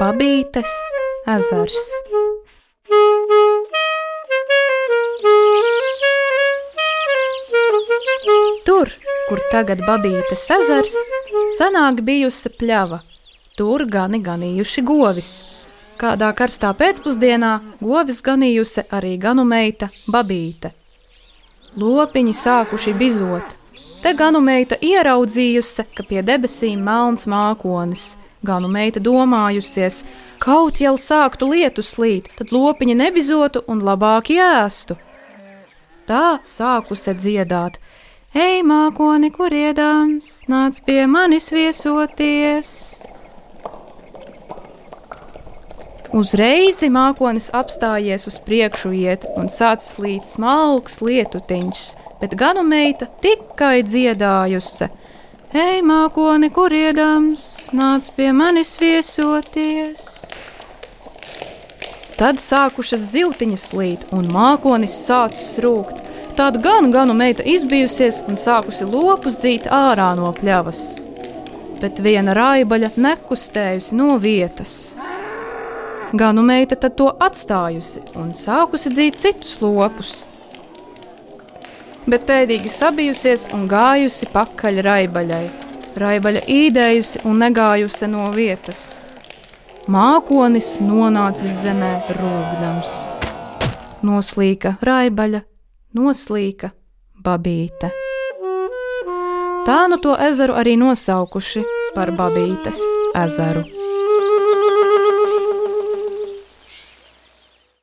Babītes ezers. Tur, kur tagad Babītes ezers, senāk bijusi pļava. Tur gani ganījuši govis. Kādā karstā pēcpusdienā govis ganījusi arī ganu meita Babīte. Lopiņi sākuši bizot. Te ganu meita ieraudzījusi, ka pie debesīm melns mākonis. Ganu meita domājusies, kaut jau sāktu lietu slīt, tad lopiņi nebizotu un labāk ēstu. Tā sākusi dziedāt: Ej, mākoni, kur iedams, nāc pie manis viesoties! Uzreiz mākonis apstājies uz priekšu iet un sācis slīd smalks lietutiņš, bet ganu meita tikai dziedājusi. Ej, mākoni, kur iedams, nāc pie manis viesoties! Tad sākušas ziltiņas slīd, un mākonis sācis rūkt. Tad gan ganu meita izbijusies un sākusi lopus dzīt ārā no pļavas. Bet viena raibaļa nekustējusi no vietas. Ganu meita tad to atstājusi un sākusi dzīt citus lopus. Bet pēdīgi sabijusies un gājusi pakaļ raibaļai. Raibaļa īdējusi un negājusi no vietas. Mākonis nonācis zemē rūgdams. Noslīka raibaļa, noslīka babīte. Tā nu to ezeru arī nosaukuši par Babītes ezeru.